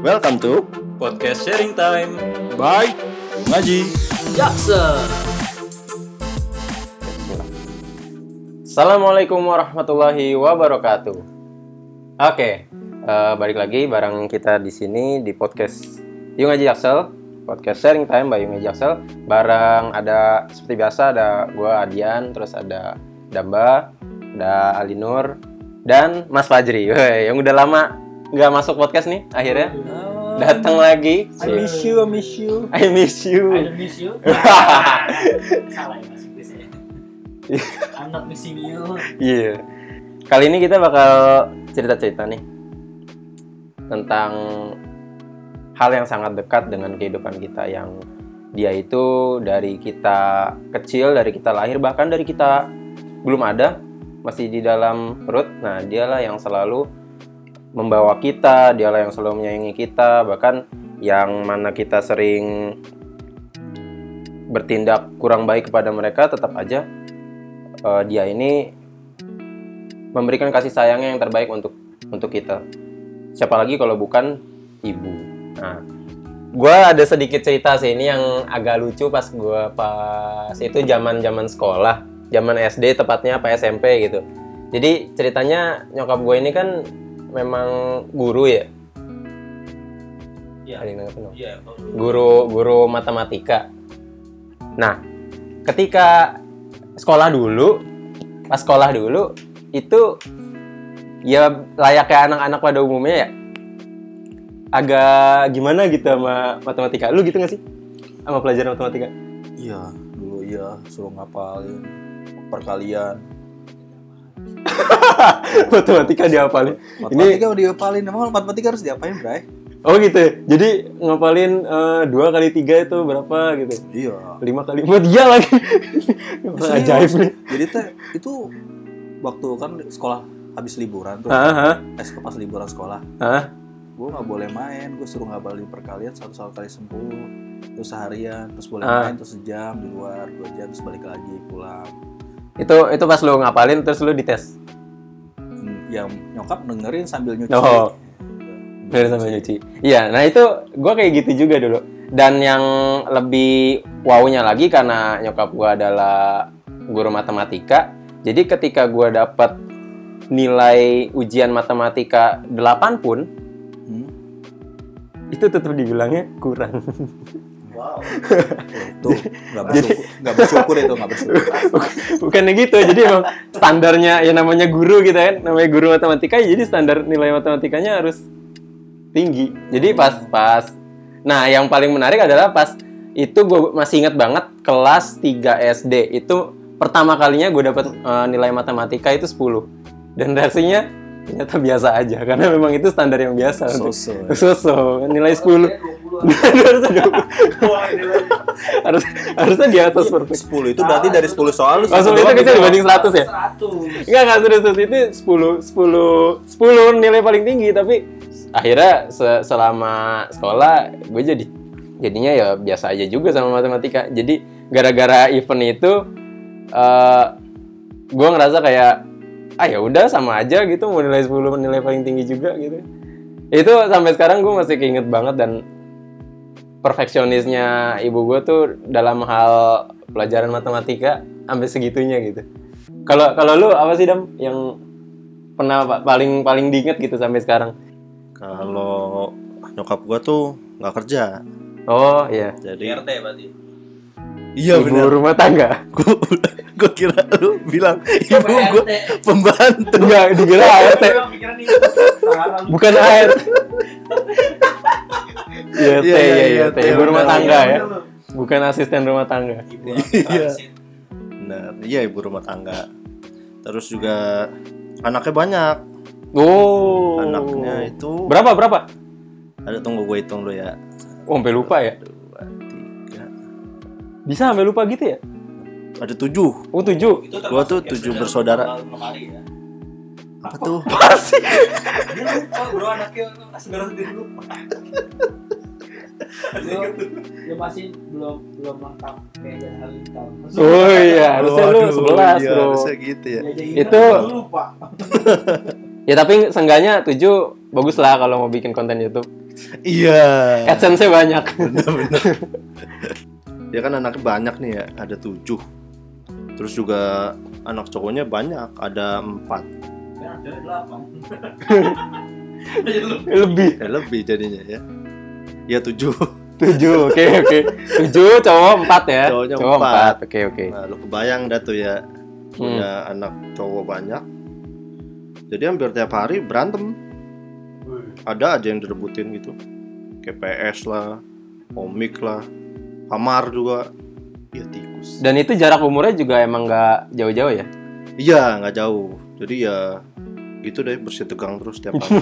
Welcome to Podcast Sharing Time. Bye Ngaji. Jackson. Assalamualaikum warahmatullahi wabarakatuh. Oke, eh, balik lagi bareng kita di sini di podcast Yung Ngaji Jaksel, podcast sharing time by Yung Ngaji Jaksel. Bareng ada seperti biasa ada gua Adian, terus ada Damba, ada Alinur dan Mas Fajri. Yang udah lama nggak masuk podcast nih akhirnya datang lagi. I miss you, I miss you. I miss you. I don't miss you. Salah ya. I'm not missing you. Iya. Kali ini kita bakal cerita-cerita nih tentang hal yang sangat dekat dengan kehidupan kita yang dia itu dari kita kecil, dari kita lahir, bahkan dari kita belum ada, masih di dalam perut. Nah, dialah yang selalu membawa kita, dialah yang selalu menyayangi kita, bahkan yang mana kita sering bertindak kurang baik kepada mereka, tetap aja eh, dia ini memberikan kasih sayangnya yang terbaik untuk untuk kita. Siapa lagi kalau bukan ibu. Nah, gue ada sedikit cerita sih ini yang agak lucu pas gue pas itu zaman zaman sekolah, zaman SD tepatnya apa SMP gitu. Jadi ceritanya nyokap gue ini kan memang guru ya. Iya. Ada yang? Iya. guru guru matematika. Nah, ketika sekolah dulu, pas sekolah dulu itu ya layaknya anak-anak pada umumnya ya agak gimana gitu sama matematika. Lu gitu gak sih? Sama pelajaran matematika? Iya, dulu iya suruh ngapalin perkalian. matematika diapalin. Matematika udah diapalin, emang matematika harus diapain, Bray? Oh gitu. Jadi ngapalin eh, dua kali tiga itu berapa gitu? Iya. Lima kali empat dia lagi. Orang ajaib nih. Jadi teh itu waktu kan sekolah habis liburan tuh, Hah? eh pas liburan sekolah, Hah? gue nggak boleh main, gue suruh ngapalin perkalian satu satu kali sepuluh, terus seharian, terus boleh main terus sejam di luar, dua jam terus balik lagi pulang. Itu itu pas lu ngapalin terus lu dites. Yang nyokap dengerin sambil nyuci. Oh. Dari sambil nyuci. Iya, nah itu gue kayak gitu juga dulu. Dan yang lebih wownya lagi karena nyokap gue adalah guru matematika. Jadi ketika gue dapat nilai ujian matematika 8 pun, Hmm. itu tetap dibilangnya kurang. Wow. Tuh, nggak bersyukur, nggak bersyukur itu nggak bersyukur. Bukannya gitu, jadi emang standarnya ya namanya guru gitu kan, namanya guru matematika, ya jadi standar nilai matematikanya harus tinggi. Jadi pas pas, nah yang paling menarik adalah pas itu gue masih inget banget kelas 3 SD itu pertama kalinya gue dapet eh, nilai matematika itu 10 dan reaksinya ternyata biasa aja karena memang itu standar yang biasa untuk So-so. Soso, nilai 10 harusnya 20. harus harusnya di atas perfect 10 itu berarti dari 10 soal lu Langsung satu itu kecil dibanding 100 ya? 100. Enggak, enggak serius serius. itu 10 10 10 nilai paling tinggi tapi akhirnya se- selama sekolah gue jadi jadinya ya biasa aja juga sama matematika. Jadi gara-gara event itu eh gue ngerasa kayak ah ya udah sama aja gitu mau nilai 10 nilai paling tinggi juga gitu. Itu sampai sekarang gue masih keinget banget dan perfeksionisnya ibu gue tuh dalam hal pelajaran matematika sampai segitunya gitu. Kalau kalau lu apa sih dam yang pernah pa- paling paling diinget gitu sampai sekarang? Kalau nyokap gua tuh nggak kerja, Oh iya, jadi RT berarti. iya ibu benar. rumah tangga. Gua, gua kira lu bilang ibu gua pembantu. Enggak, dikira ART, bukan ART. Iya, Iya, iya, iya, iya, iya, iya, ibu iya, rumah benar, tangga Iya, ya, bukan asisten rumah tangga. Ibu Iya. Benar, iya ibu rumah tangga. Terus juga anaknya banyak. Oh, Anaknya itu berapa berapa? ada tunggu gue hitung dulu ya. Oh, sampai lupa ya? Dua, tiga, Bisa sampai lupa gitu ya? ada tujuh. Oh, tujuh. Itu Gua tuh tujuh bersaudara. lemari ya. Apa tuh? Dia lupa bro anaknya segera sendiri lupa. Dia masih belum belum lengkap kayak Halilintar. Oh iya, harusnya lu 11 iya, bro. harusnya gitu ya. Jadi Itu- lupa. Ya tapi seenggaknya tujuh bagus lah kalau mau bikin konten YouTube. Iya. AdSense-nya banyak. Dia kan anaknya banyak nih ya, ada tujuh. Terus juga anak cowoknya banyak, ada empat. Ada delapan. Lebih. Ya lebih jadinya ya. Ya tujuh. Tujuh, oke oke. Tujuh cowok empat ya. Cowoknya cowok empat. empat. Oke oke. Nah, lu kebayang dah tuh ya. Punya anak cowok banyak. Jadi hampir tiap hari berantem. Ada aja yang direbutin gitu. Kayak PS lah, komik lah, kamar juga. Ya tikus. Dan itu jarak umurnya juga emang nggak jauh-jauh ya? Iya, nggak jauh. Jadi ya gitu deh bersih tegang terus tiap hari.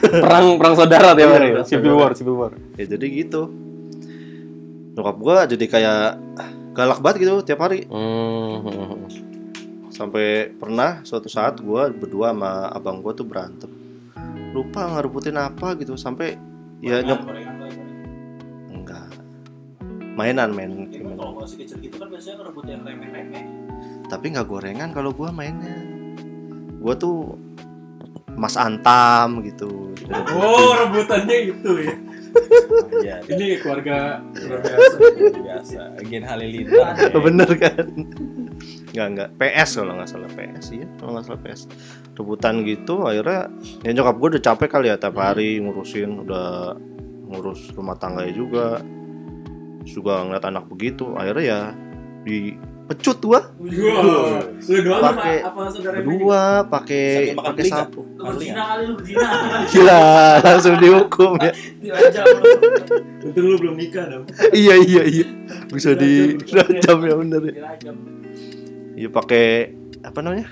perang perang saudara tiap Iya, hari. Civil. War, Civil War. ya jadi gitu. Nyokap gua jadi kayak galak banget gitu tiap hari. Hmm. Sampai pernah suatu saat gua berdua sama abang gua tuh berantem. Lupa ngerebutin apa gitu sampai ya nyok Gorengan, gorengan. enggak. Mainan main. Ya, kalau masih kecil gitu kan biasanya ngerebut yang remeh-remeh. Tapi nggak gorengan kalau gua mainnya. Gua tuh Mas Antam gitu. Oh, rebutannya itu ya. Iya, Ini keluarga luar biasa. Gen Halilintar. Bener kan? Enggak enggak PS kalau nggak salah PS iya kalau nggak salah PS rebutan gitu akhirnya ya nyokap gue udah capek kali ya tiap hari ngurusin udah ngurus rumah tangganya juga juga ngeliat anak begitu akhirnya ya dipecut gua Wow. Lu doang Pakai apa, apa saudara berdua pakai pakai sapu Lu berzina kali lu berzina. gila langsung dihukum ya lu. Untung lu belum nikah dong. iya iya iya bisa di dirajam ya bener ya Dirajam. Iya pakai apa namanya?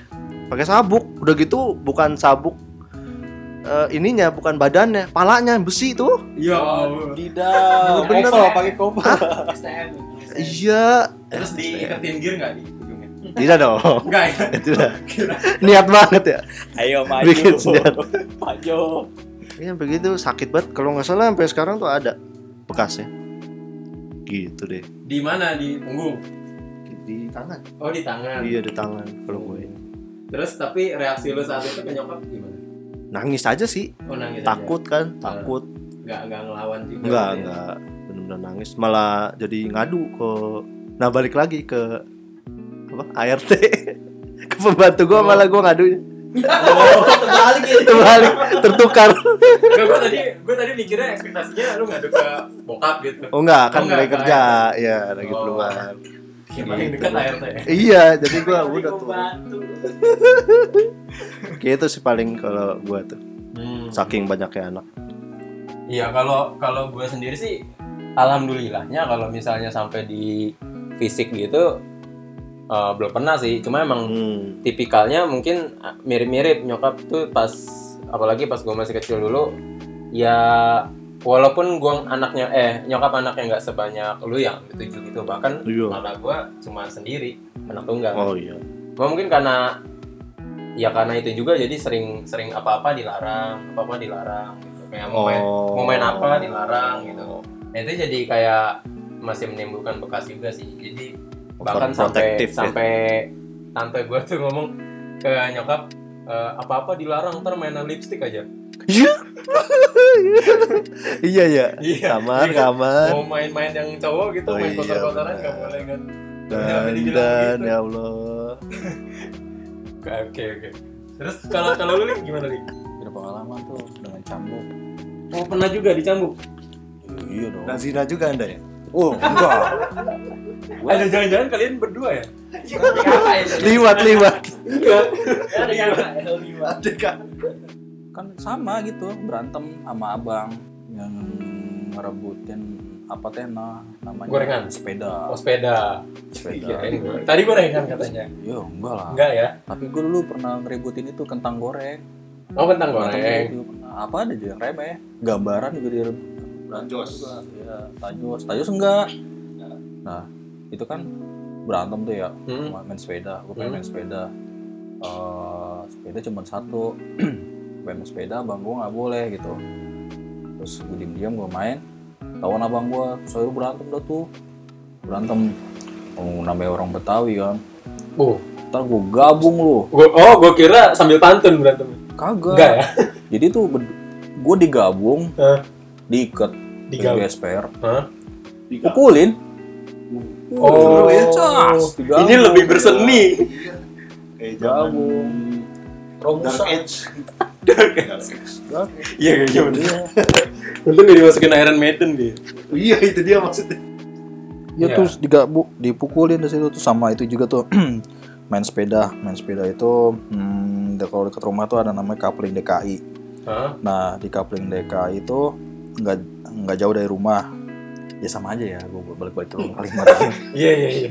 Pakai sabuk. Udah gitu bukan sabuk eh, ininya, bukan badannya, palanya besi tuh. Ya Allah. Tidak. Bener. Pakai kopel. STM. Iya. Terus diiketin gear nggak di ujungnya? Tidak dong. Enggak ya? Tidak. Niat banget ya. Ayo maju. Bikin senjata. Maju. Iya begitu sakit banget. Kalau nggak salah sampai sekarang tuh ada bekasnya. Gitu deh. Di mana? Di punggung. Di tangan. Oh, di tangan. Iya di tangan kalau gue. Terus tapi reaksi lu saat itu ke nyokap gimana? Nangis aja sih. Oh, nangis aja. Takut kan? Takut. Enggak enggak ngelawan juga. Enggak, gitu ya? Benar-benar nangis. Malah jadi ngadu ke Nah balik lagi ke apa ART ke pembantu gua malah gua ngadunya Oh, terbalik ya. terbalik tertukar Enggak, gue tadi gue tadi mikirnya ekspektasinya lu ngadu ke bokap gitu. oh enggak kan Oh, enggak, lagi ke kerja ya lagi Oh. keluar Yang paling dekat ART ya. iya jadi gua udah tuh Bantu. gitu sih paling kalau gua tuh Hmm. saking banyaknya anak Iya kalau kalau gue sendiri sih alhamdulillahnya kalau misalnya sampai di fisik gitu eh, belum pernah sih. Cuma emang hmm. tipikalnya mungkin ah, mirip-mirip. Nyokap tuh pas apalagi pas gue masih kecil dulu ya walaupun gue anaknya eh nyokap anaknya nggak sebanyak lu yang tujuh gitu. Bahkan Iya. malah gue cuma sendiri anak tunggal oh iya. Cuma mungkin karena ya karena itu juga jadi sering sering apa apa dilarang apa apa dilarang gitu. Kayak mau main oh mau main apa dilarang gitu nah, itu jadi kayak masih menimbulkan bekas juga sih jadi bahkan sampai ya. sampai tante gue tuh ngomong ke nyokap apa apa dilarang ntar mainan lipstick aja iya iya ya Iya. kamar Iya. kamar mau main-main yang cowok gitu Oh main iya, kotor-kotoran nggak boleh kan dan dibilang dan gitu. ya Allah oke oke terus kalau kalau lu gimana nih Berpengalaman tuh dengan cambuk. oh pernah juga dicambuk Iya dong. Nah, zina juga anda ya? Oh, enggak. ada jangan-jangan kalian berdua ya? Liwat liwat. Iya. Ada yang ada lima. kan sama gitu berantem sama abang yang ngerebutin apa teh nah, namanya? Gorengan? sepeda. Oh sepeda. Sepeda. Kirain gua- tadi gorengan katanya. Iya enggak lah. Enggak ya? Tapi gue dulu pernah ngeributin itu kentang goreng. Oh kentang goreng. pernah. apa ada juga yang remeh. Gambaran juga di Tajos. juga. Ya tajos tajos enggak? Nah itu kan berantem tuh ya Hmm. main sepeda. Gue pengen Hmm. main sepeda. Eh, sepeda cuma satu. Pengen main sepeda abang gue nggak boleh gitu. Terus gue diem diem gue main. Tawan abang gue terus berantem dah tuh. Berantem. Oh, namanya orang Betawi kan. Oh. Ntar gue gabung lu. Gua, oh gua kira sambil pantun berantem. Kagak. Enggak ya? Jadi tuh gue digabung? Diikat di SPR Hah? pukulin Oh, cas, digabung. ini lebih berseni. Kayak gabung Dark Romusa. Age. Iya kayaknya bener. Untung gak dimasukin Iron Maiden dia. Iya itu dia maksudnya. ya Iya. terus digabung dipukulin di situ tuh sama itu juga tuh main sepeda main sepeda itu hmm, kalau dekat rumah tuh ada namanya kapling DKI Hah? nah di kapling DKI itu nggak nggak jauh dari rumah. Ya sama aja ya gue balik balik ke rumah Kalimantan Iya iya iya.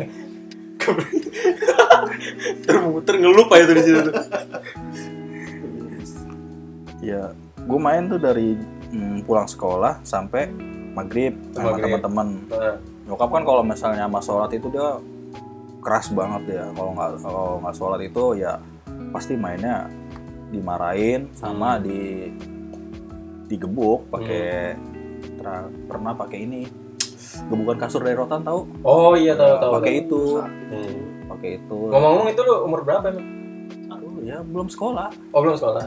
Termuter ngelup aja tuh di situ. ya gue main tuh dari hmm, pulang sekolah sampai maghrib sama teman-teman Nah, nyokap kan kalau misalnya sama sholat itu dia keras banget ya. Kalau nggak kalau nggak sholat itu ya pasti mainnya dimarahin sama di digebuk pakai tra- pernah pakai ini gebukan kasur dari rotan tahu Oh iya tahu tahu. pakai itu Hmm. pakai itu Ngomong-ngomong itu lu umur berapa emang? Aduh, ya belum sekolah Oh belum sekolah.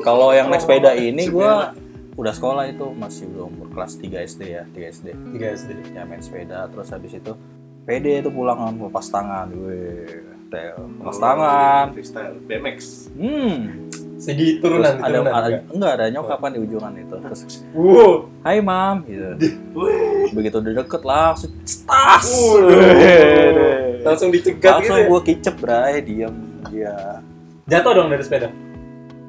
kalau yang naik sepeda ini gua udah sekolah itu masih belum umur kelas 3 SD ya 3 SD Tiga SD. ya main sepeda terus habis itu pede itu pulang kan lepas tangan wih tel lepas tangan Freestyle BMX. hmm Segi terus turunan ada, turunan. ada juga. enggak ada nyokap kan di ujungan itu terus Wow. hai mam gitu begitu udah deket langsung tas Langsung dicegat gitu. langsung ya? gua kicep bray diam dia Jatuh dong dari sepeda.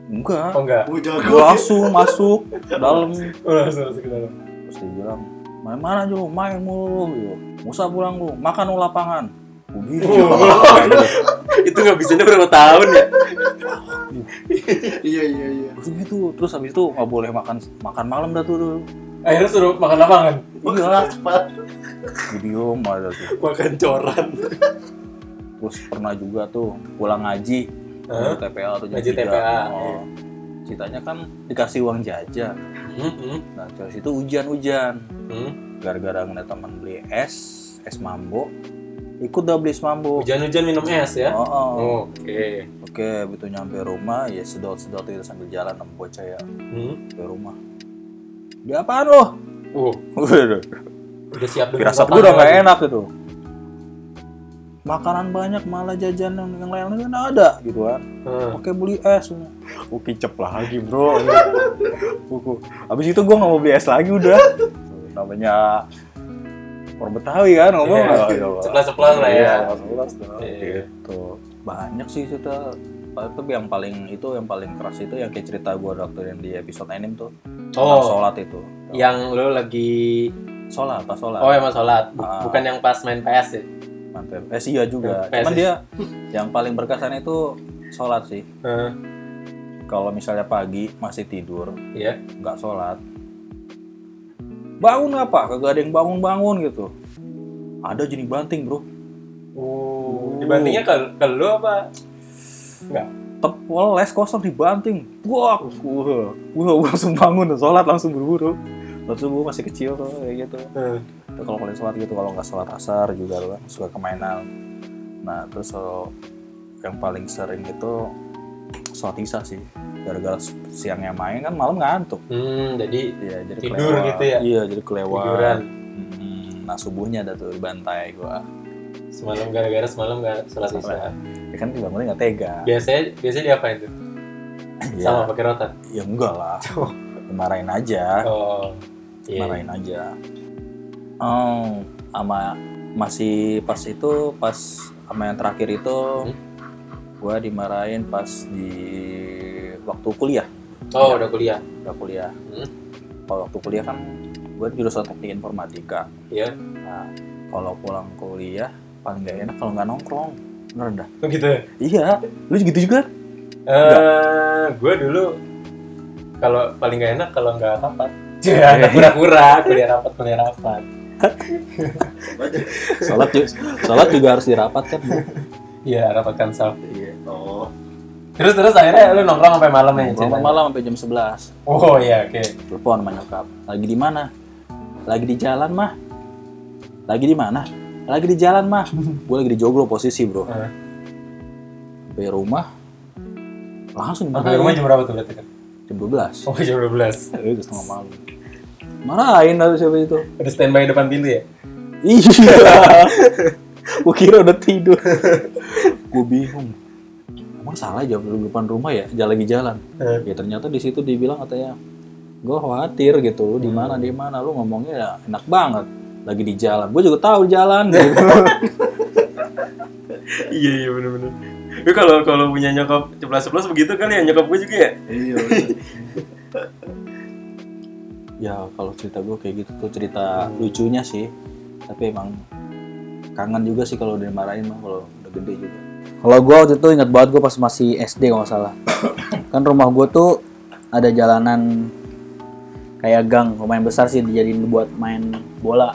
enggak Oh enggak. Oh gua langsung masuk ke dalam Oh, langsung masuk ke dalam. terus dia bilang main mana aja lu main mulu gitu Musa pulang lu makan lu lapangan Begitu. itu nggak bisa berapa tahun ya? Iya iya iya. Terus gitu, terus habis itu nggak boleh makan makan malam dah tuh. tuh. Akhirnya suruh makan lapangan, Iya, video ada tuh. makan coran. Terus pernah juga tuh pulang ngaji, ngaji TPA atau Ngaji 3. TPA, Oh. Ceritanya kan dikasih uang jajan. Hmm, hmm, Nah, terus itu hujan-hujan. hmm. Gara-gara ngeliat teman beli es, es mambo, ikut dah beli es mambo. Hujan-hujan minum es ya? Oh, oh. Oke. Oke, begitu nyampe rumah ya sedot-sedot itu sambil jalan sama bocah ya Hmm. ke rumah. Dia apaan lo? Uh, Udah, siap dengan Firasat gue udah gak enak gitu. Makanan banyak malah jajan yang, yang lain-lain kan ada gitu kan. Hmm. Oke beli es. Gue kicep lagi bro. Buku. Abis itu gue gak mau beli es lagi udah. Namanya orang Betawi kan ngomong. Iya, Oh, iya, Pak. Ceplas-ceplas lah ya. Iya, ceplas tuh. Iya. Gitu. Banyak sih cerita. Tapi yang paling itu yang paling keras itu yang kayak cerita gue waktu yang di episode anime tuh. Oh, sholat itu. yang lu lagi Sholat, pas sholat. Oh, emang sholat. Ah. Bukan yang pas main PS ya? Mantap. Eh sih iya juga. Ya, Cuman dia yang paling berkesan itu sholat sih. Heeh. Kalau misalnya pagi masih tidur, Iya. nggak sholat, bangun apa? Kagak ada yang bangun-bangun gitu. Ada jenis banting bro. Uh, dibandingnya ke, ke lu apa? Enggak. Tepol les kosong dibanting. Wah, wah, gua langsung bangun, sholat langsung buru-buru. Gua masih kecil tuh kayak gitu. Hmm. Kalau kalian sholat gitu, kalau nggak sholat asar juga kan suka kemainan. Nah terus kalau yang paling sering itu sholat isya sih. Gara-gara siangnya main kan malam ngantuk. Hmm, jadi Iya jadi Tidur kelewat. gitu ya? Iya jadi kelewat. tiduran. Hmm, nah subuhnya ada tuh di bantai gua. Semalam gara-gara semalam nggak sholat isya. Ya kan bangunnya nggak tega. Biasanya biasanya diapain tuh? Ya, Sama pakai rotan. ya enggak lah. Dimarahin aja. Oh. Iya. Marahin aja. Oh, sama masih pas itu pas sama yang terakhir itu Hmm? gua dimarahin pas di waktu kuliah. Oh, udah kuliah. Udah kuliah. Hmm. Kalau waktu kuliah kan di jurusan teknik informatika. Iya. Nah, kalau pulang kuliah paling nggak enak kalau nggak nongkrong. Bener dah. Oh gitu. ya? Iya, lu gitu juga? Eh, gue dulu kalau paling gak enak kalau nggak rapat. Ya, kura-kura, kuliah rapat, kuliah rapat. Salat juga, salat juga harus dirapatkan. Bu. Iya, rapatkan saf. Iya. Terus terus akhirnya lu nongkrong sampai malam ya? Nongkrong malam sampai jam 11. Oh iya, oke. Telepon sama nyokap. Lagi di mana? Lagi di jalan, mah. Lagi di mana? Lagi di jalan, mah. Gue lagi di joglo posisi, bro. Eh. Sampai rumah langsung Sampai rumah jam berapa tuh berarti kan? jam 12 Oh jam 12 itu setengah malam marahin harus siapa itu Udah standby depan pintu ya? iya gue kira udah tidur gue bingung salah jam depan rumah ya jalan lagi jalan. Eh. ya ternyata di situ dibilang katanya gue khawatir gitu lu di mana di mana lu ngomongnya ya enak banget. Lagi di jalan gue juga tahu jalan. Gitu. Iya iya bener-bener. Tapi kalau kalau punya nyokap ceplas-ceplos begitu kan ya nyokap gue juga ya? iya ya kalau cerita gue kayak gitu tuh cerita lucunya sih. Tapi emang kangen juga sih kalau dimarahin mah kalau udah gede juga kalau gue waktu itu ingat banget gue pas masih SD kalau nggak salah kan rumah gue tuh ada jalanan kayak gang lumayan besar sih dijadiin buat main bola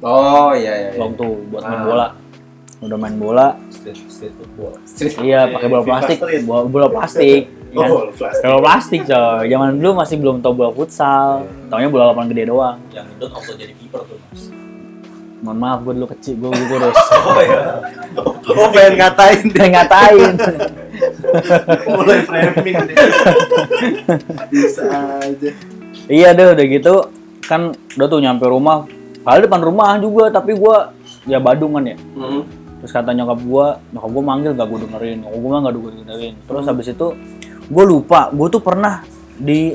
Oh iya iya. iya. long tuh buat main Ah. bola udah main bola Street street football. iya pakai bola plastik Street. bola, bola plastik kan? Oh, plastik. bola plastik coy zaman dulu masih belum tau bola futsal taunya bola lapangan gede doang Yang itu auto jadi kiper tuh mas. Mohon maaf gue dulu kecil gue gue kurus Oh ya. Oh pengen ngatain. Udah ngatain. Mulai framing nih. bisa aja. iya deh udah gitu. Kan udah tuh nyampe rumah. Padahal depan rumah juga tapi gue ya badungan ya. Hmm. terus kata nyokap gue nyokap gue manggil gak gue dengerin. Nyokap gue mah gak gue dengerin. Terus habis itu gue lupa. Gue tuh pernah di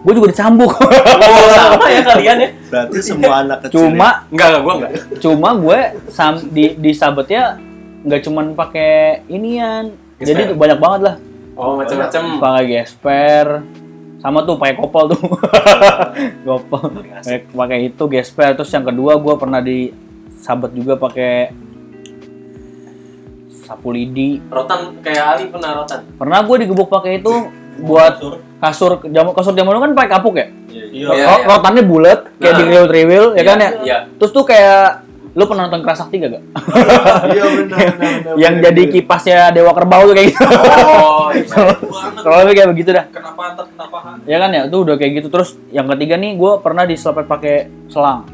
gue juga dicambuk Oh sama ya kalian ya? Berarti semua anak kecil. cuma Enggak enggak gue enggak. cuma gue sam di di sabetnya nggak cuman pakai inian jadi Gesper. tuh banyak banget lah Oh macam-macam. pakai gesper sama tuh pakai kopel tuh kopel pakai pakai itu gesper terus yang kedua gue pernah di sabet juga pakai sapu lidi Rotan kayak Ali pernah rotan. pernah gue digebuk pakai itu buat kasur jam kasur zaman dulu kan pakai kapuk ya Iya. Iya, iya. rotannya bulat kayak Nah. di riwil riwil ya kan ya Iya. terus tuh kayak lu pernah nonton keras sakti gak gak? Iya benar benar. yang jadi kipasnya dewa kerbau tuh kayak gitu Oh iya. kalau lebih kayak begitu dah Kenapa pantat kenapa han? ya kan ya tuh udah kayak gitu terus yang ketiga nih gue pernah diselepet pakai selang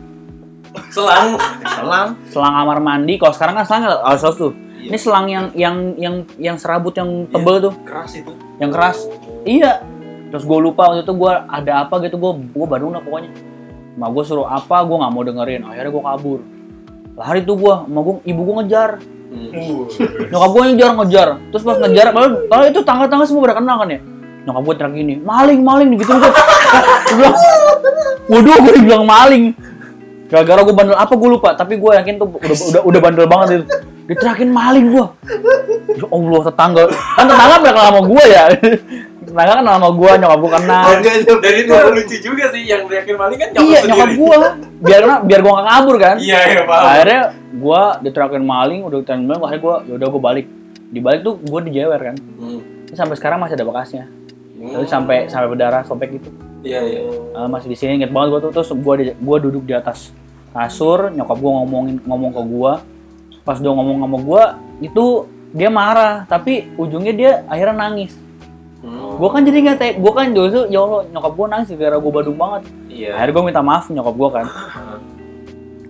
Selang. Salam. selang kamar mandi kalau sekarang kan selangnya alas tuh Iya. ini selang yang yang yang yang serabut yang tebel tuh Keras itu. yang keras iya. Terus gue lupa waktu itu gue ada apa gitu gue gue badung lah pokoknya. Ma gue suruh apa gue nggak mau dengerin. Akhirnya gue kabur. Lari tuh gue ma gue ibu gue ngejar. Nyokap gue ngejar ngejar. Terus pas ngejar padahal itu tangga-tangga semua pada kenal kan ya? Nyokap gue teriak gini maling maling gitu gue gue bilang waduh gue dibilang maling. Gara-gara gue bandel apa gue lupa. Tapi gue yakin tuh udah udah, udah bandel banget itu. Diteriakin maling gue ya Allah tetangga. Kan tetangga kenal sama gue ya tetangga kan kenal sama gue nyokap gue kenal. Dan itu lucu juga sih yang teriakin maling kan nyokap iya sendiri. nyokap gue biar biar gue gak kabur kan. Iya iya paham. akhirnya gue diteriakin maling udah diteriakin maling akhirnya gue yaudah gue balik. Di balik tuh gue dijewer kan. Hmm. Sampai sekarang masih ada bekasnya. Terus sampai sampai berdarah sobek gitu. Iya iya. Eh, masih di sini inget banget gue tuh. Terus gue di- gua duduk di atas kasur nyokap gue ngomongin ngomong ke gue pas dia ngomong sama gue itu dia marah. Tapi ujungnya dia akhirnya nangis. Hmm. Gue kan jadi nggak gue kan dulu tuh ya Allah nyokap gue nangis gara gue badung banget. Iya. akhirnya gue minta maaf nyokap gue kan.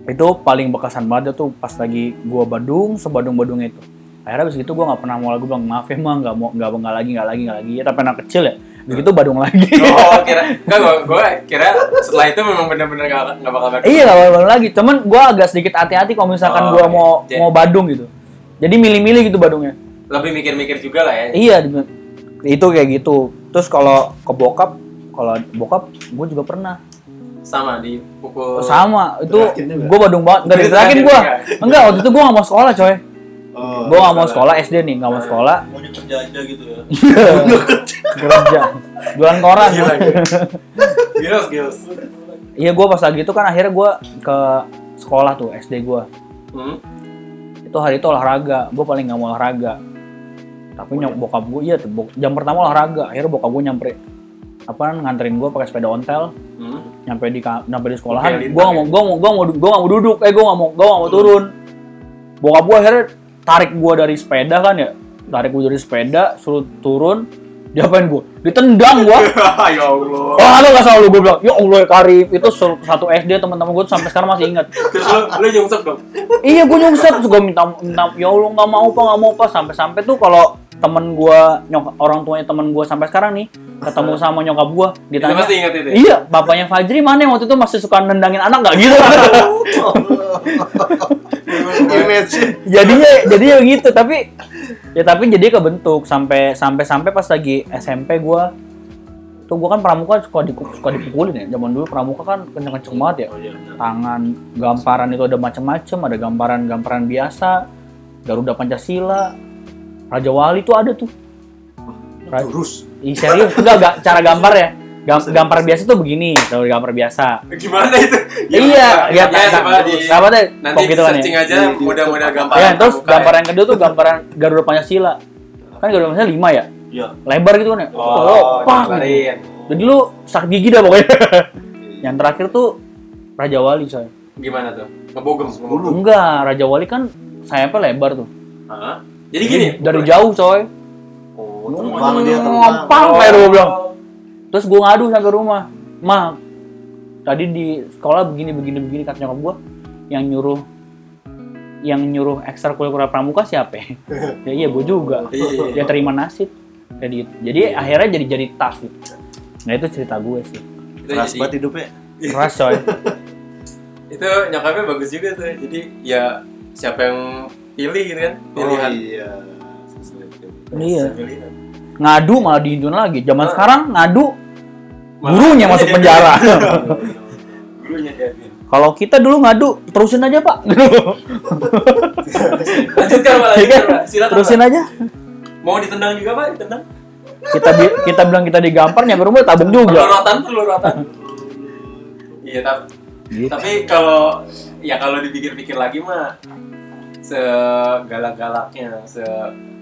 Itu paling bekasan banget tuh pas lagi gue badung sebadung badungnya itu. Akhirnya abis itu gue nggak pernah mau lagi bilang maaf ya mah nggak mau nggak nggak lagi nggak lagi nggak lagi. Ya tapi anak kecil ya. Begitu badung lagi. Oh kira enggak gua, gua kira setelah itu memang benar-benar gak, gak bakal bakal. iya nggak badung lagi. Cuman gue agak sedikit hati-hati kalau misalkan Oh, gue iya. mau Jadi- mau badung gitu. Jadi milih-milih gitu badungnya. Lebih mikir-mikir juga lah ya. iya itu kayak gitu. Terus kalau ke bokap kalau bokap gue juga pernah. Sama di pukul sama itu gue badung banget. Nggak diterakin gue enggak waktu itu gue nggak mau sekolah coy. Oh, gue nggak mau sekolah SD nih nggak mau sekolah. Mau kerja aja gitu ya. kerja jualan koran. Gila, gila. Gils, gils. iya gue pas lagi itu kan akhirnya gue ke sekolah tuh SD gue Hmm. itu hari itu olahraga. Gue paling nggak mau olahraga tapi nyok bokap gue iya tuh jam pertama olahraga akhirnya bokap gue nyampe apa nganterin gue pakai sepeda ontel. Hmm. nyampe di nyampe di sekolahan. Lintang gue nggak mau gue mau gue mau gue nggak mau duduk eh gue nggak mau gue nggak mau turun. Bokap gue akhirnya tarik gue dari sepeda kan ya tarik gue dari sepeda suruh turun diapain gue ditendang gue ya Allah. Oh, ada nggak selalu gue bilang, ya Allah ya itu satu SD teman-teman gue sampai sekarang masih ingat. Terus lu lu nyungsep dong. iya, gue nyungsep, gue minta, minta, ya Allah nggak mau pak, nggak mau pak, sampai-sampai tuh kalau temen gua nyokap orang tuanya temen gua sampai sekarang nih ketemu sama nyokap gua Itu ditanya pasti ingat itu. ya? iya bapaknya Fajri mana yang waktu itu masih suka nendangin anak nggak? Gitu. Jadinya jadinya begitu tapi ya tapi jadi kebentuk sampai sampai sampai pas lagi SMP gua tuh gua kan pramuka suka di suka dipukulin ya zaman dulu pramuka kan kenceng-kenceng banget ya. Oh iya tangan gamparan itu ada macam-macam ada gambaran-gambaran biasa Garuda Pancasila Raja Wali tuh ada tuh. Ra- Jurus. Ih, serius? Enggak enggak cara gambar ya. Gam- gambar biasa tuh begini kalau gambar biasa. Gimana itu? iya ya, lihat coba di apa deh nanti kok gitu kan ya? aja model-model gambar. ya terus gambar yang kedua tuh gambaran Garuda Pancasila. Kan Garuda Pancasila lima ya? Iya. lebar gitu kan ya? Oh, pak gambarin. jadi lu sakit gigi dah pokoknya. Yang terakhir tuh Raja Wali coy. Gimana tuh? Ngebogem, enggak Raja Wali kan sayapnya lebar tuh. Hah? Jadi gini. dari jauh coy Oh, Terbang dia terbang. ngapang kayak dulu bilang terus gue ngadu sampai rumah ma tadi di sekolah begini begini begini kata nyokap gue yang nyuruh yang nyuruh ekstrakurikuler pramuka siapa ya? ya iya gue juga Iya. dia terima nasib kayak gitu jadi akhirnya jadi jadi tough gitu. nah itu cerita gue sih Keras jadi- banget hidupnya. keras coy itu nyokapnya bagus juga tuh jadi ya siapa yang pilih gitu kan pilihan. iya. iya. Pilihan. ngadu malah dihinduin lagi. Zaman Ah. sekarang ngadu Malah- gurunya masuk penjara. gurunya diaduin kalau kita dulu ngadu terusin aja pak. Lanjutkan pak lanjutkan pak. Silakan terusin Pak. aja. Mau ditendang juga pak? Ditendang? Kita bi- kita bilang kita digampar nyampe rumah tabung juga. Pelorotan pelorotan iya tapi Gitu. tapi kalau ya kalau dipikir-pikir lagi mah segalak-galaknya se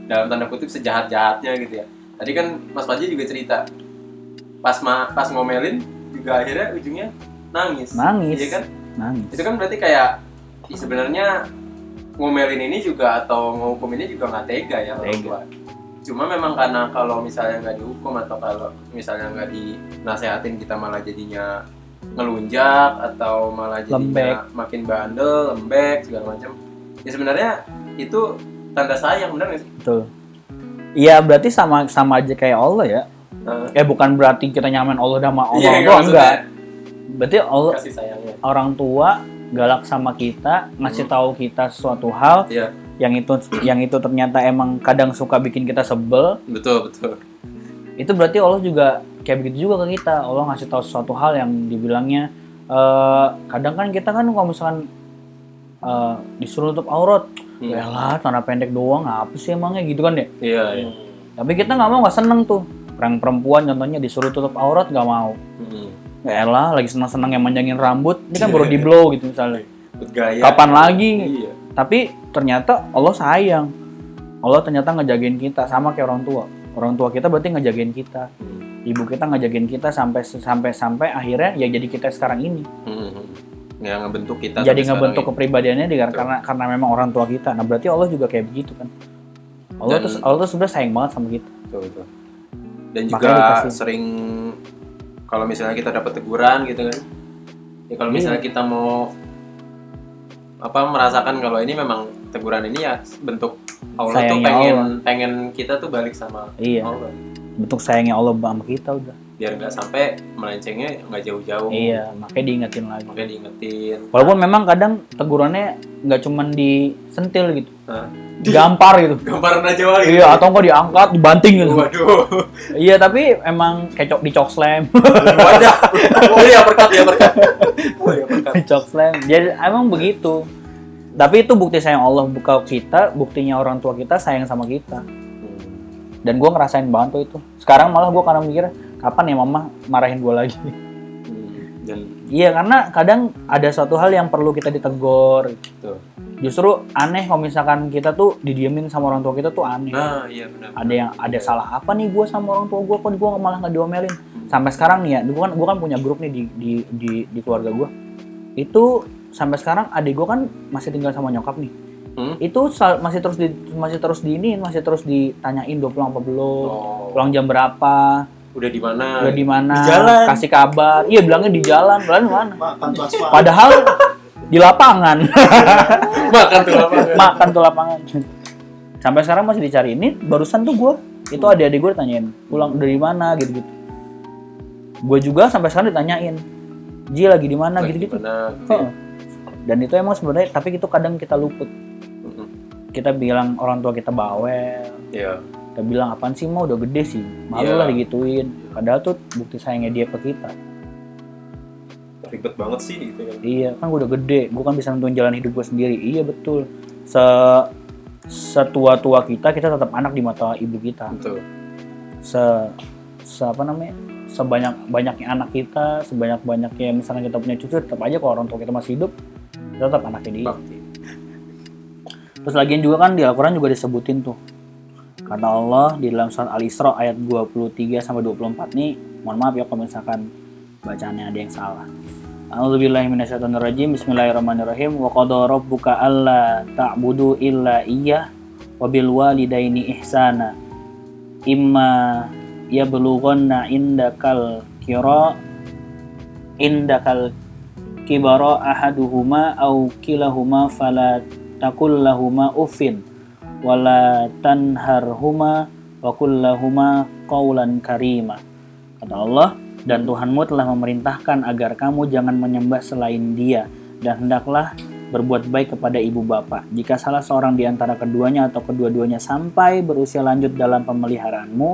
dalam tanda kutip sejahat-jahatnya gitu ya. Tadi kan Mas Panji juga cerita pas ma pas ngomelin juga akhirnya ujungnya nangis. Nangis. iya kan? Nangis. Itu kan berarti kayak ya sebenarnya ngomelin ini juga atau ngehukum ini juga nggak tega ya orang tua. Cuma memang karena kalau misalnya nggak dihukum atau kalau misalnya nggak dinasehatin kita malah jadinya ngelunjak atau malah jadinya makin bandel lembek segala macam ya sebenarnya itu tanda sayang benar nggak sih? Betul. Iya berarti sama sama aja kayak Allah ya? Nah, eh bukan berarti kita nyaman Allah sama Allah doang maksudnya enggak. Berarti Allah orang tua galak sama kita ngasih tahu kita suatu hal iya. yang itu yang itu ternyata emang kadang suka bikin kita sebel. Betul betul. Itu berarti Allah juga kayak begitu juga ke kita. Allah ngasih tahu suatu hal yang dibilangnya eh, kadang kan kita kan kalau misalkan eh, disuruh tutup aurat. Hmm. ya lah tanah pendek doang apa sih emangnya? Gitu kan ya iya iya. Tapi kita nggak mau nggak seneng tuh. Orang perempuan contohnya disuruh tutup aurat nggak mau. Hmm. ya elah lagi senang senang yang manjangin rambut ini kan baru di blow gitu misalnya. Gaya. Kapan lagi? iya. Tapi ternyata Allah sayang. Allah ternyata ngejagain kita sama kayak orang tua. Orang tua kita berarti ngejagain kita. Hmm. ibu kita ngejagain kita sampai sampai sampai akhirnya ya jadi kita sekarang ini. Hmm. Yang ngebentuk kita jadi ngebentuk ini. kepribadiannya di- Betul. karena karena memang orang tua kita nah berarti Allah juga kayak begitu kan Allah Dan- tuh Allah tuh sebenarnya sayang banget sama kita Betul, betul. Dan Makanya juga dikasih. sering kalau misalnya kita dapat teguran gitu kan. Ya kalau misalnya Iya. kita mau apa merasakan kalau ini memang teguran ini ya bentuk Allah tuh Sayangnya pengen Allah. pengen kita tuh balik sama iya Allah. Bentuk sayangnya Allah sama kita udah Biar nggak sampai melencengnya nggak jauh-jauh. iya makanya diingetin lagi Makanya diingetin. walaupun memang kadang tegurannya nggak cuman disentil gitu Hah? digampar gitu Gambaran aja wali. iya atau enggak diangkat dibanting gitu Waduh. iya tapi emang kecok di cok slam Wadah. Oh iya berkat ya berkat. Oh iya berkat. di cok slam jadi emang begitu tapi itu bukti sayang Allah buka kita buktinya orang tua kita sayang sama kita. Dan gue ngerasain banget tuh itu. Sekarang malah gue karena mikir kapan ya mama marahin gue lagi? Hmm. Dan iya karena kadang ada suatu hal yang perlu kita ditegur. Betul. justru aneh kalau misalkan kita tuh didiemin sama orang tua kita tuh aneh. Nah iya benar. ada yang ada salah apa nih gue sama orang tua gue kok gue malah nggak diomelin? Sampai sekarang nih ya gue kan gue kan punya grup nih di di di, di keluarga gue itu sampai sekarang adik gue kan masih tinggal sama nyokap nih Hmm? itu masih terus di masih terus diinin masih terus ditanyain udah pulang apa belum Oh, pulang jam berapa udah di mana? udah di mana Di jalan. kasih kabar. Iya bilangnya di jalan. Jalan mana? Makan padahal di lapangan. Makan tuh apa? makan tuh lapangan. Sampai sekarang masih dicari. Ini barusan tuh gue itu adik-adik gue ditanyain pulang dari mana? Gitu gitu gue juga sampai sekarang ditanyain Ji lagi di mana? Gitu gitu. Dan itu emang sebenarnya tapi itu kadang kita luput. Kita bilang orang tua kita bawel. Iya. kita bilang apaan sih mau udah gede sih. Malu Iya. lah digituin. Padahal tuh bukti sayangnya dia ke kita. Ribet banget sih gitu kan. iya kan gue udah gede. Gue kan bisa nentuin jalan hidup gue sendiri. Iya betul. Se setua tua kita kita tetap anak di mata ibu kita. Betul. se, se apa namanya? Sebanyak banyaknya anak kita sebanyak banyaknya misalnya kita punya cucu tetap aja kalau orang tua kita masih hidup tetap anaknya dia Bakti. terus lagian juga kan di Al-Quran juga disebutin tuh. Kata Allah di dalam surat Al-Isra ayat 23 sampai 24 nih mohon maaf ya kalau misalkan bacaannya ada yang salah. A'udzubillahi minasyaitonirrajim. Bismillahirrahmanirrahim. Wa qada rabbuka alla ta'budu illa iyyah wa bil walidaini ihsana. Imma yablughanna indakal kira indakal kibara ahaduhuma au kilahuma fala takul lahuma uffin wala tanharhuma wa kullahuma qawlan karima kata Allah dan Tuhanmu telah memerintahkan agar kamu jangan menyembah selain dia dan hendaklah berbuat baik kepada ibu bapak. Jika salah seorang di antara keduanya atau kedua-duanya sampai berusia lanjut dalam pemeliharaanmu,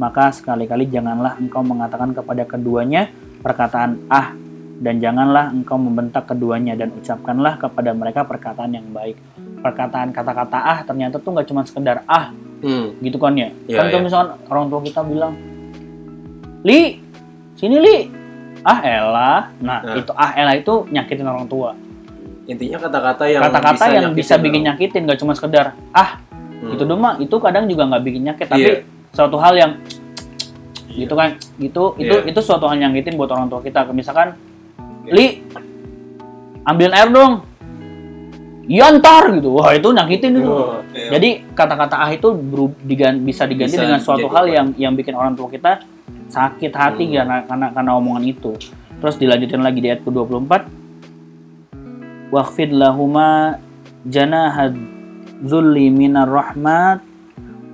maka sekali-kali janganlah engkau mengatakan kepada keduanya perkataan ah dan janganlah engkau membentak keduanya dan ucapkanlah kepada mereka perkataan yang baik. Perkataan kata-kata ah ternyata tuh nggak cuma sekedar ah Hmm. gitu kan ya. Iya, kan iya. misalkan orang tua kita bilang, Li, sini Li. Ah elah. Nah, Nah. itu ah elah itu nyakitin orang tua. Intinya kata-kata yang Kata-kata yang nyakitin bisa bikin orang. nyakitin, gak cuma sekedar ah Hmm. itu doang mah itu kadang juga nggak bikin nyakit, tapi Iya. suatu hal yang gitu kan, gitu itu Iya. itu suatu hal yang nyakitin buat orang tua kita. Misalkan, Li, ambilin air dong. Iya ntar gitu, wah itu nyakitin itu. Oh, iya. Jadi kata-kata ah itu beru- digan- bisa diganti Bisa dengan suatu hal apa? yang yang bikin orang tua kita sakit hati Hmm. karena karena karena omongan itu. Terus dilanjutin lagi di ayat ke-24. Waqfid lahuma janahad zulli minar rahmat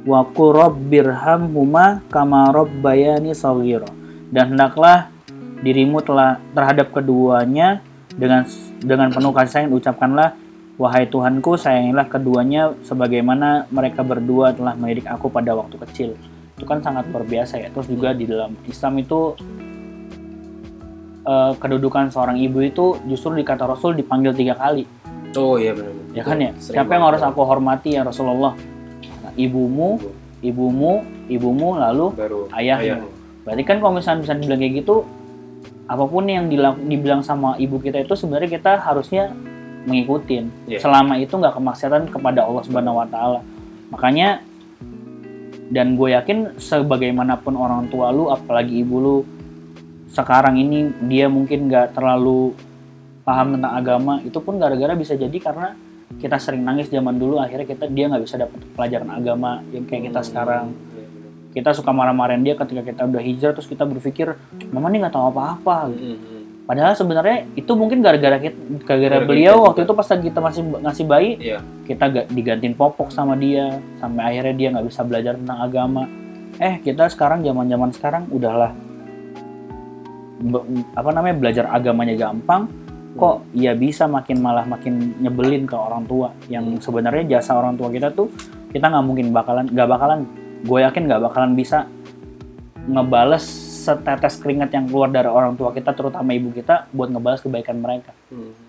wa qur rabbirhamhuma kama rabbayani shaghira. Dan hendaklah dirimu telah terhadap keduanya dengan dengan penuh kasih sayang ucapkanlah Wahai Tuhanku, sayangilah keduanya sebagaimana mereka berdua telah mendidik aku pada waktu kecil. Itu kan sangat luar biasa ya. Terus juga di dalam Islam itu eh, kedudukan seorang ibu itu justru di kata Rasul dipanggil tiga kali. Oh iya benar. Ya kan ya? Sering Siapa yang harus aku hormati ya Rasulullah? Nah, ibumu, ibumu, ibumu, lalu baru ayahmu. Berarti kan kalau misalnya bisa dibilang kayak gitu, apa pun yang dibilang sama ibu kita itu sebenarnya kita harusnya mengikutin. Iya. Selama itu nggak kemaksiatan kepada Allah Subhanahu Wa Taala. Makanya dan gue yakin sebagaimanapun orang tua lu, apalagi ibu lu sekarang ini dia mungkin nggak terlalu paham tentang agama, itu pun gara-gara bisa jadi karena kita sering nangis zaman dulu akhirnya kita dia nggak bisa dapat pelajaran agama yang kayak kita sekarang kita suka marah-marahin dia ketika kita udah hijrah terus kita berpikir mama nih nggak tahu apa-apa. Gitu. padahal sebenarnya itu mungkin gara-gara kita gara-gara beliau kita waktu itu pas kita masih ngasih bayi Iya. kita gak digantiin popok sama dia sampai akhirnya dia nggak bisa belajar tentang agama. Eh kita sekarang zaman-zaman sekarang udahlah. Be- apa namanya belajar agamanya gampang kok ya bisa makin malah makin nyebelin ke orang tua. Yang sebenarnya jasa orang tua kita tuh kita nggak mungkin bakalan nggak bakalan gue yakin nggak bakalan bisa ngebales setetes keringat yang keluar dari orang tua kita terutama ibu kita buat ngebales kebaikan mereka Hmm.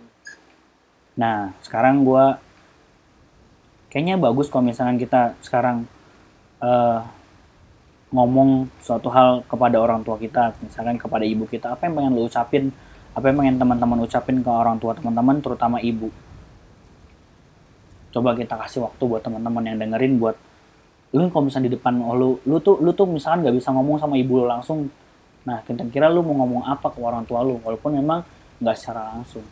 Nah, sekarang gua kayaknya bagus kalau misalkan kita sekarang eh, ngomong suatu hal kepada orang tua kita, misalkan kepada ibu kita, apa yang pengen lu ucapin, apa yang pengen teman-teman ucapin ke orang tua teman-teman, terutama ibu. Coba kita kasih waktu buat teman-teman yang dengerin buat lu kalau misalnya di depan oh, lu, lu tuh lu tuh misalkan nggak bisa ngomong sama ibu lu langsung. Nah, kira-kira lu mau ngomong apa ke orang tua lu, walaupun memang nggak secara langsung.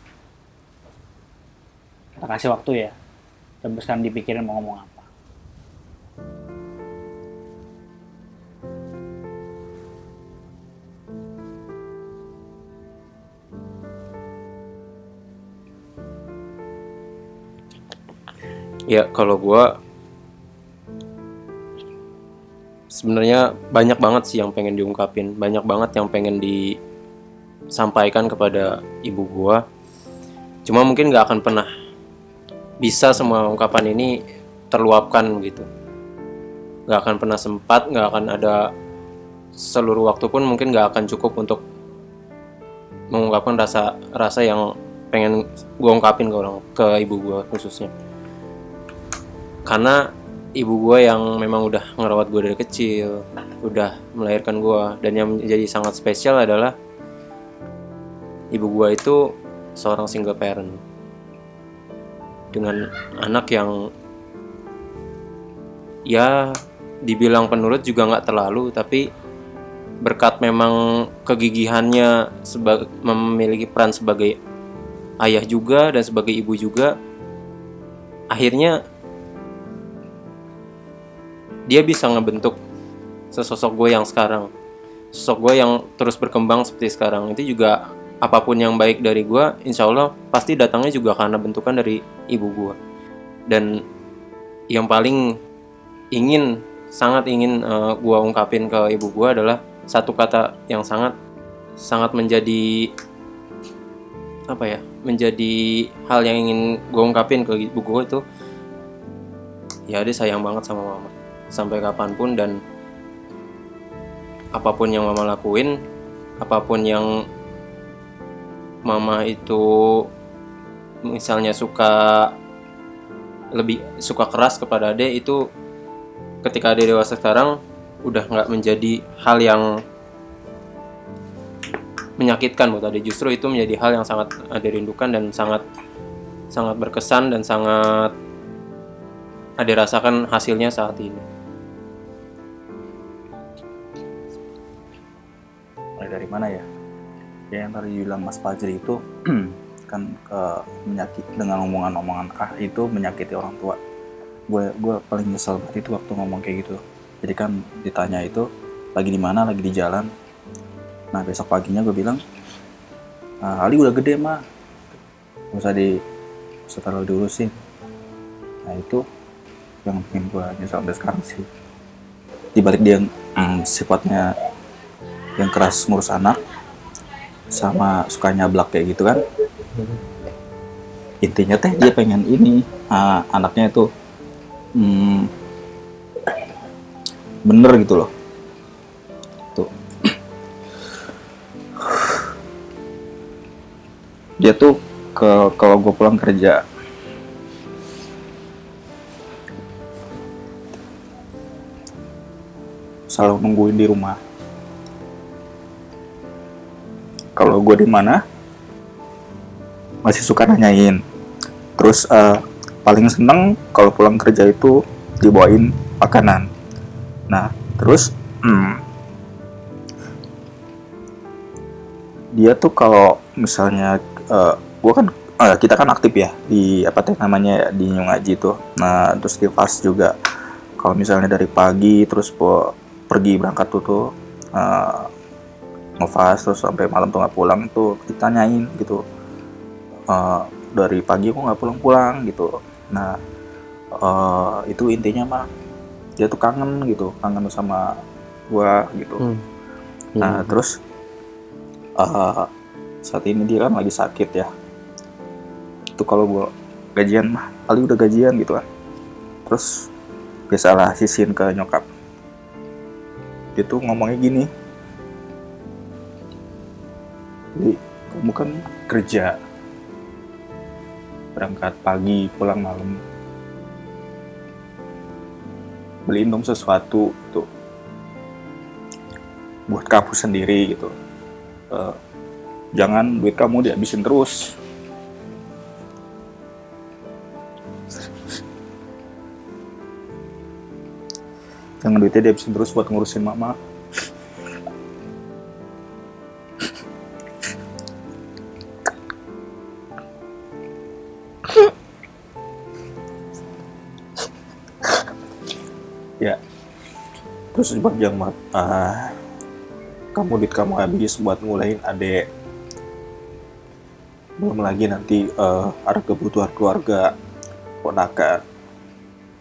Kita kasih waktu ya coba sekarang dipikirin mau ngomong apa. Ya kalau gua sebenarnya banyak banget sih yang pengen diungkapin. Banyak banget yang pengen disampaikan kepada ibu gua. Cuma mungkin nggak akan pernah bisa semua ungkapan ini terluapkan gitu. Nggak akan pernah sempat nggak akan ada seluruh waktu pun mungkin nggak akan cukup untuk mengungkapkan rasa rasa yang pengen gua ungkapin ke orang ke ibu gua khususnya. Karena ibu gua yang memang udah ngerawat gua dari kecil udah melahirkan gua. Dan yang menjadi sangat spesial adalah ibu gua itu seorang single parent dengan anak yang ya dibilang penurut juga nggak terlalu tapi berkat memang kegigihannya sebagai memiliki peran sebagai ayah juga dan sebagai ibu juga akhirnya dia bisa ngebentuk sesosok gue yang sekarang. Sosok gue yang terus berkembang seperti sekarang. Itu juga apa pun yang baik dari gue insya Allah pasti datangnya juga karena bentukan dari ibu gue. Dan yang paling ingin sangat ingin eh, gue ungkapin ke ibu gue adalah satu kata yang sangat sangat menjadi apa ya menjadi hal yang ingin gue ungkapin ke ibu gue itu ya dia sayang banget sama mama sampai kapan pun dan apa pun yang mama lakuin apa pun yang mama itu misalnya suka lebih suka keras kepada ade itu ketika ade dewasa sekarang udah nggak menjadi hal yang menyakitkan buat ade. Justru itu menjadi hal yang sangat ade rindukan dan sangat sangat berkesan dan sangat ade rasakan hasilnya saat ini dari mana ya? Ya yang tadi bilang Mas Fajri itu kan ke menyakit dengan omongan-omongan ah itu menyakiti orang tua. Gue gue paling nyesel banget itu waktu ngomong kayak gitu. Jadi kan ditanya itu lagi di mana? Lagi di jalan? Nah besok paginya gue bilang "Ah, Ali udah gede mah gak usah di gak usah terlalu diurusin. Nah itu yang bikin gue nyesel sampai sekarang sih. Dibalik dia yang mm, sifatnya yang keras ngurus anak sama suka nyablak kayak gitu kan. Intinya teh dia pengen ini ah, anaknya itu hmm, bener gitu loh. Tuh. Dia tuh ke kalau gue pulang kerja selalu nungguin di rumah kalau gue di mana masih suka nanyain. Terus eh, paling seneng kalau pulang kerja itu dibawain makanan. Nah terus hmm, dia tuh kalau misalnya eh, gue kan eh, kita kan aktif ya di apa teh namanya ya, di ngaji tuh. Nah terus di fast juga. Kalau misalnya dari pagi terus pergi berangkat tuh tuh ngefast terus sampai malam tuh nggak pulang tuh ditanyain gitu Eh, dari pagi kok nggak pulang-pulang gitu. Nah eh, itu intinya mah dia tuh kangen gitu kangen sama gua gitu. Hmm. nah terus eh, saat ini dia kan lagi sakit ya. Itu kalau gua gajian mah Ali udah gajian gitu kan. Terus biasalah sisin ke nyokap. Dia tuh ngomongnya gini jadi kamu kan kerja. Berangkat pagi pulang malam. Beliin dong sesuatu gitu. Buat kamu sendiri gitu. Eh, jangan duit kamu dihabisin terus. Jangan duitnya dihabisin terus buat ngurusin mama jangan ah kamu duit kamu habis buat ngulain adek. Belum lagi nanti eh, ada kebutuhan keluarga ponakan.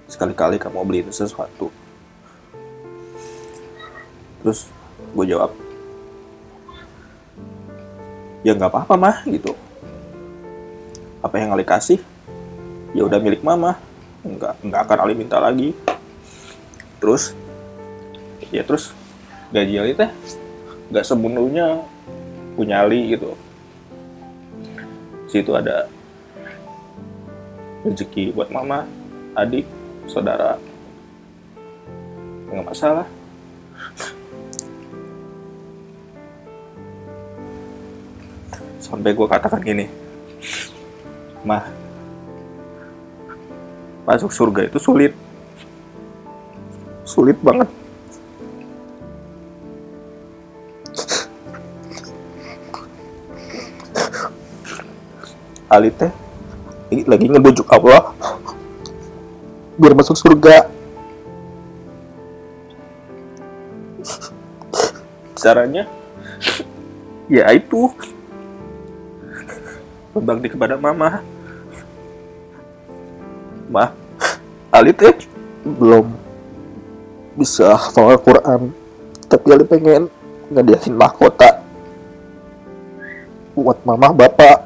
Sekali-kali kamu beliin sesuatu. Terus gue jawab ya nggak apa-apa mah gitu. Apa yang Ali kasih? Ya udah milik mama. Nggak nggak akan Ali minta lagi. Terus ya terus gaji Ali teh nggak sepenuhnya punya Ali gitu. Situ ada rezeki buat mama adik saudara. Nggak masalah. Sampai gue katakan gini mah masuk surga itu sulit. Sulit banget Ali teh. Lagi- lagi ngebujuk Allah. Biar masuk surga. Caranya? Ya itu. Berbakti kepada mama. Mah Ali teh belum bisa hafal Al-Quran. Tapi Ali pengen ngediahin mahkota buat mama bapak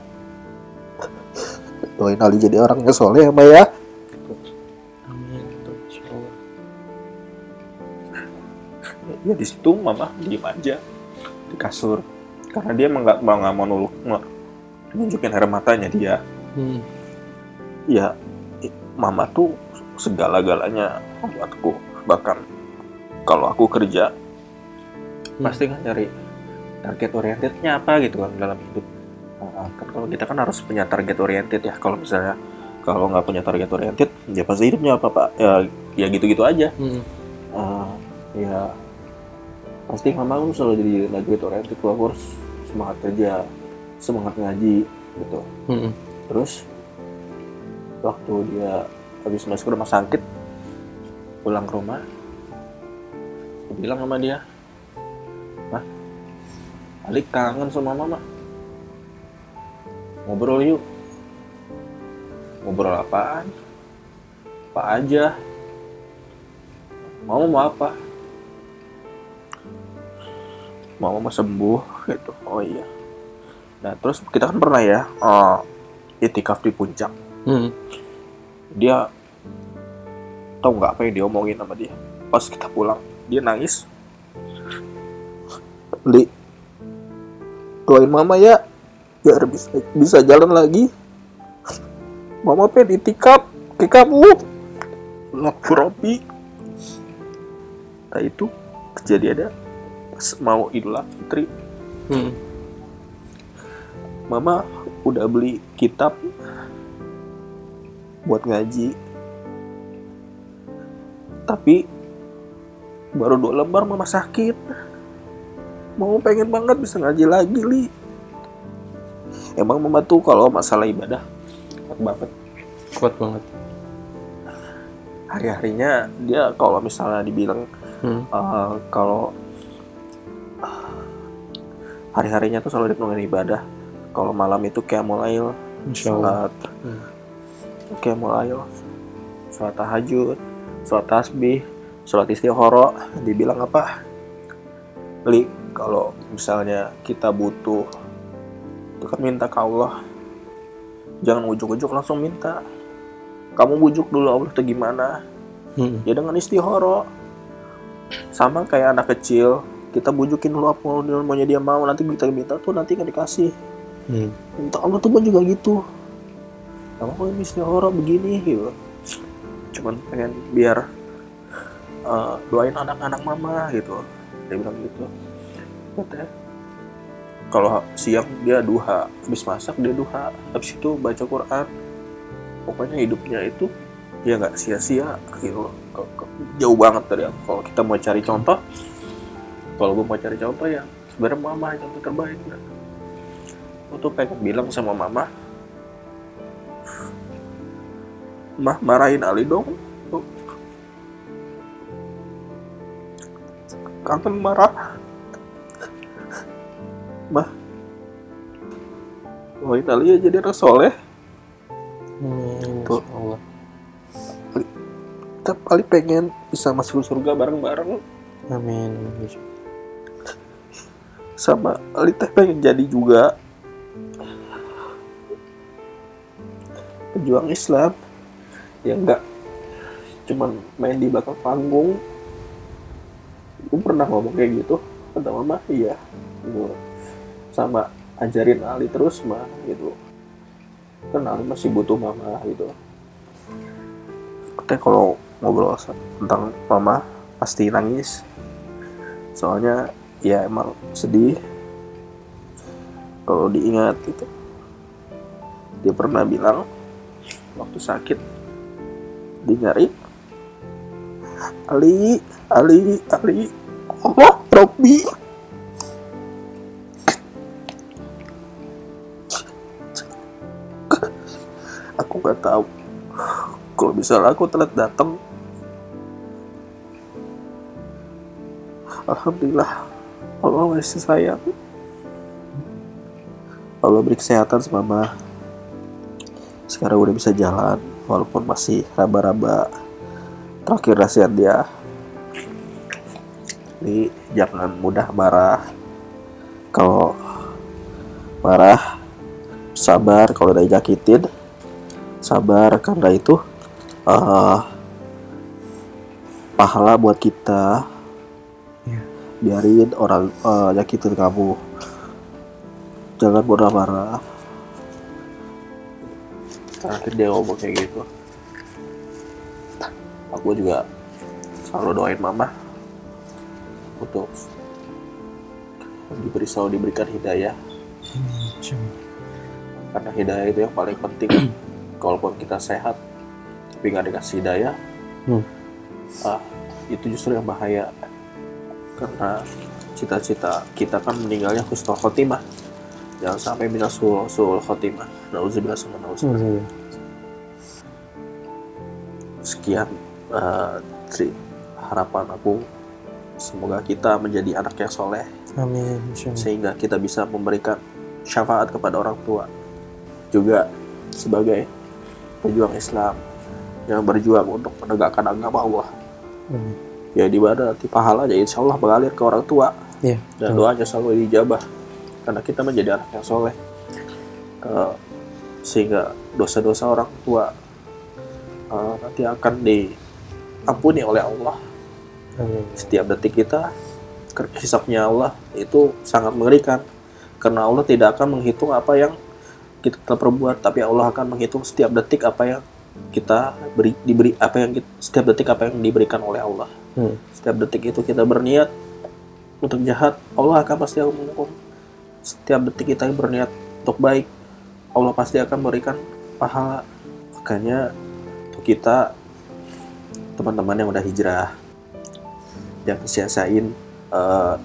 doain Ali jadi orang yang soleh ya Mbak ya Amin. Insyaallah. ya di situ mama diem aja di kasur karena dia emang nggak mau nggak mau nuluk nggak nunjukin air matanya dia Hmm. ya mama tuh segala-galanya buatku bahkan kalau aku kerja pasti kan nyari target orientednya apa gitu kan dalam hidup kan kalau kita kan harus punya target oriented ya. Kalau misalnya kalau nggak punya target oriented ya pasti hidupnya apa pak? Ya ya gitu-gitu aja. Hmm. Ah, ya pasti mama aku selalu jadi target oriented. Aku harus semangat kerja semangat ngaji gitu. Hmm. terus waktu dia habis masuk rumah sakit pulang ke rumah aku bilang sama dia mah Alik kangen sama mama ngobrol yuk. Ngobrol apaan? Apa aja? Mama mau apa? Mama mau sembuh gitu. Oh iya. Nah terus kita kan pernah ya eh, itikaf di puncak. Hmm. dia tahu nggak apa yang dia omongin sama dia? Pas kita pulang dia nangis. Li doain mama ya biar bisa bisa jalan lagi mama pengen itikaf ke kamu Robi nah itu kejadiannya pas mau idul fitri Hmm. Mama udah beli kitab buat ngaji. Tapi baru dua lembar mama sakit. Mama pengen banget bisa ngaji lagi, Li. Emang mama tuh kalau masalah ibadah kuat banget. Kuat banget. Hari-harinya dia kalau misalnya dibilang Hmm. eh, kalau hari-harinya tuh selalu dipenuhi ibadah. Kalau malam itu kayak Insyaallah. sholat Hmm. kayak mulai sholat tahajud sholat tasbih sholat istikharah dibilang apa li kalau misalnya kita butuh itu kan minta ke Allah. Jangan ujuk-ujuk langsung minta. Kamu bujuk dulu Allah tuh gimana? Hmm. ya dengan istikharah sama kayak anak kecil kita bujukin dulu apa mau maunya dia mau. Nanti kita minta tuh nanti kan dikasih. Hmm. minta Allah tuh pun juga gitu. Kamu kok ini istikharah begini gitu. Cuman pengen biar eh, doain anak-anak mama gitu. Dia bilang gitu. Katanya kalau siang dia duha habis masak dia duha habis itu baca Quran. Pokoknya hidupnya itu ya nggak sia-sia gitu jauh banget dari aku. Kalau kita mau cari contoh kalau gue mau cari contoh ya sebenarnya mama contoh terbaik nah. aku tuh pengen bilang sama mama mah marahin Ali dong. Kangen marah mah doain Ali ya jadi anak soleh Amin. Tuh. Insyaallah. kita pengen bisa masuk surga bareng-bareng Amin. sama Ali teh pengen jadi juga pejuang Islam yang enggak cuman main di belakang panggung gue pernah ngomong kayak gitu kata mama iya Gua sama ajarin Ali terus mah gitu. Kan Ali masih butuh mama gitu. Katanya kalau ngobrol tentang mama pasti nangis. Soalnya ya emang sedih. Kalau diingat gitu. Dia pernah bilang waktu sakit di nyari Ali Ali Ali Allah Robbi aku nggak tahu kalau misalnya aku telat datang. Alhamdulillah Allah masih sayang. Allah beri kesehatan sama mama. Sekarang udah bisa jalan walaupun masih raba-raba. Terakhir nasihat dia. Ini jangan mudah marah. Kalau marah sabar. Kalau udah nyakitin sabar karena itu eh, pahala buat kita. Biarin orang eh, nyakitin kamu. Jangan mudah marah. Terakhir dia ngomong kayak gitu. Aku juga selalu doain mama untuk diberi selalu diberikan hidayah. Karena hidayah itu yang paling penting kalaupun kita sehat tapi nggak dikasih hidayah Hmm. ah, itu justru yang bahaya. Karena cita-cita kita kan meninggalnya husnul khotimah. Jangan sampai bisa sul sul khotimah. Nauzubillah sama nauzubillah. Sekian eh, Tri, harapan aku. Semoga kita menjadi anak yang soleh. Amin. sehingga kita bisa memberikan syafaat kepada orang tua. Juga sebagai pejuang Islam yang berjuang untuk menegakkan agama Allah Amin. ya di mana nanti pahalanya insya Allah mengalir ke orang tua Iya, dan betul. doanya selalu dijabah karena kita menjadi anak yang soleh Eh, sehingga dosa-dosa orang tua eh, nanti akan diampuni oleh Allah Amin. setiap detik kita hisapnya Allah itu sangat mengerikan karena Allah tidak akan menghitung apa yang kita telah perbuat tapi Allah akan menghitung setiap detik apa yang kita beri diberi apa yang kita- setiap detik apa yang diberikan oleh Allah. Hmm. setiap detik itu kita berniat untuk jahat Allah akan pasti akan menghukum setiap detik kita yang berniat untuk baik Allah pasti akan memberikan pahala. Makanya untuk kita teman-teman yang udah hijrah jangan sia-siain eh,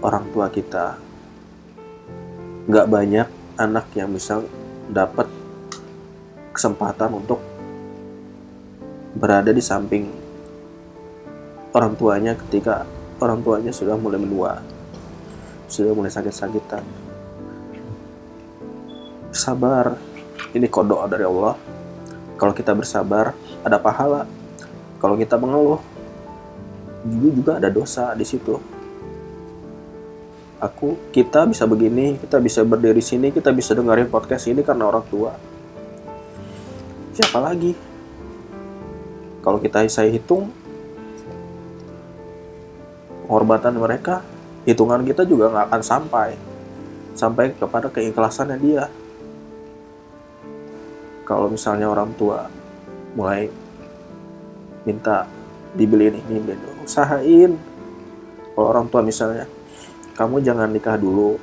orang tua kita. Nggak banyak anak yang bisa dapat kesempatan untuk berada di samping orang tuanya ketika orang tuanya sudah mulai menua sudah mulai sakit-sakitan. Sabar. Ini kodok dari Allah. Kalau kita bersabar ada pahala. Kalau kita mengeluh juga juga ada dosa di situ. Aku, kita bisa begini, kita bisa berdiri sini, kita bisa dengerin podcast ini karena orang tua. Siapa lagi? Kalau kita saya hitung, penghormatan mereka, hitungan kita juga nggak akan sampai sampai kepada keikhlasannya dia. Kalau misalnya orang tua mulai minta dibeli ini, ini, ini, usahain. Kalau orang tua misalnya, kamu jangan nikah dulu,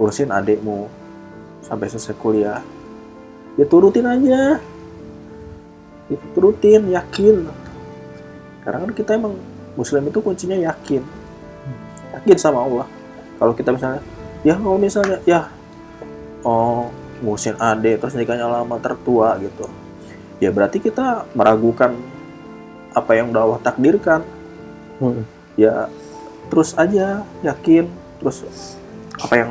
urusin adikmu sampai selesai kuliah. Ya turutin aja, itu turutin, yakin. Karena kan kita emang Muslim itu kuncinya yakin, yakin sama Allah. Kalau kita misalnya, ya kalau misalnya, ya, oh ngurusin adik terus nikahnya lama tertua gitu ya berarti kita meragukan apa yang udah Allah takdirkan Hmm. ya terus aja yakin terus apa yang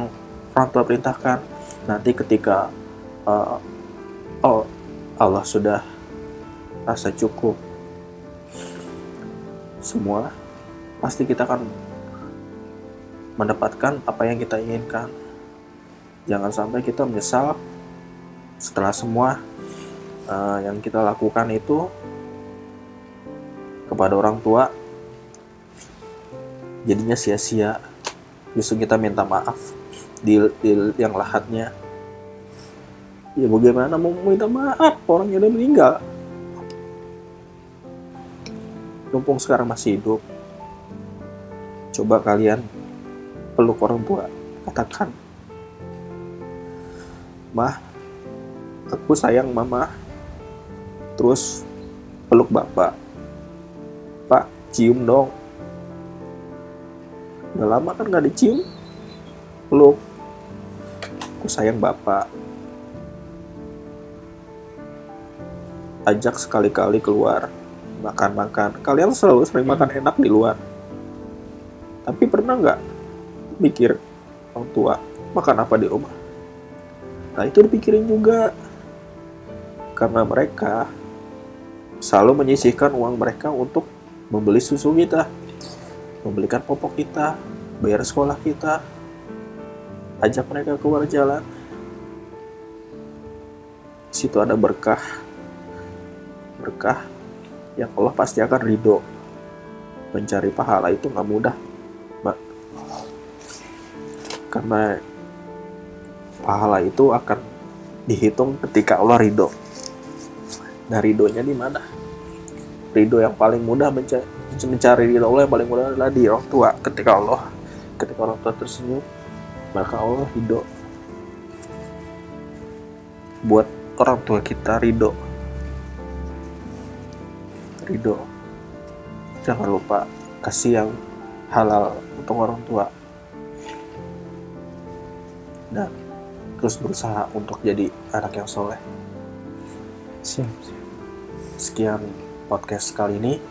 orang tua perintahkan nanti ketika uh, oh Allah sudah rasa cukup semua pasti kita akan mendapatkan apa yang kita inginkan. Jangan sampai kita menyesal setelah semua eh, yang kita lakukan itu kepada orang tua jadinya sia-sia. Justru kita minta maaf di, di yang lahatnya. Ya bagaimana mau minta maaf orangnya udah meninggal. Mumpung sekarang masih hidup. Coba kalian peluk orang tua. Katakan. Mah, aku sayang mama. Terus peluk bapak. Pak, cium dong. Udah lama kan gak dicium. Peluk. Aku sayang bapak. Ajak sekali-kali keluar. Makan-makan. Kalian selalu sering makan enak di luar. Tapi pernah nggak mikir orang tua makan apa di rumah? Nah itu dipikirin juga. Karena mereka selalu menyisihkan uang mereka untuk membeli susu kita, membelikan popok kita, bayar sekolah kita, ajak mereka keluar jalan. Di situ ada berkah, berkah yang Allah pasti akan ridho. Mencari pahala itu nggak mudah, Mbak. Karena pahala itu akan dihitung ketika Allah ridho. Nah ridhonya di mana? Ridho yang paling mudah mencari ridho Allah yang paling mudah adalah di orang tua. Ketika Allah, ketika orang tua tersenyum, maka Allah ridho. Buat orang tua kita ridho. Ridho. Jangan lupa kasih yang halal untuk orang tua. Dan terus berusaha untuk jadi anak yang soleh. Sekian podcast kali ini.